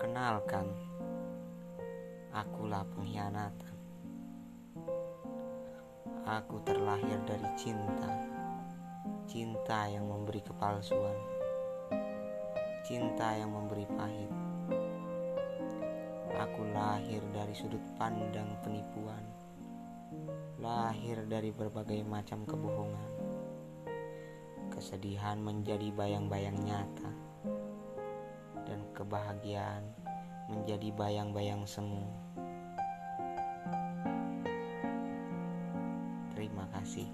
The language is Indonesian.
Perkenalkan, akulah pengkhianatan. Aku terlahir dari cinta, cinta yang memberi kepalsuan, cinta yang memberi pahit. Aku lahir dari sudut pandang penipuan, lahir dari berbagai macam kebohongan. Kesedihan menjadi bayang-bayang nyata kebahagiaan menjadi bayang-bayang semu. Terima kasih.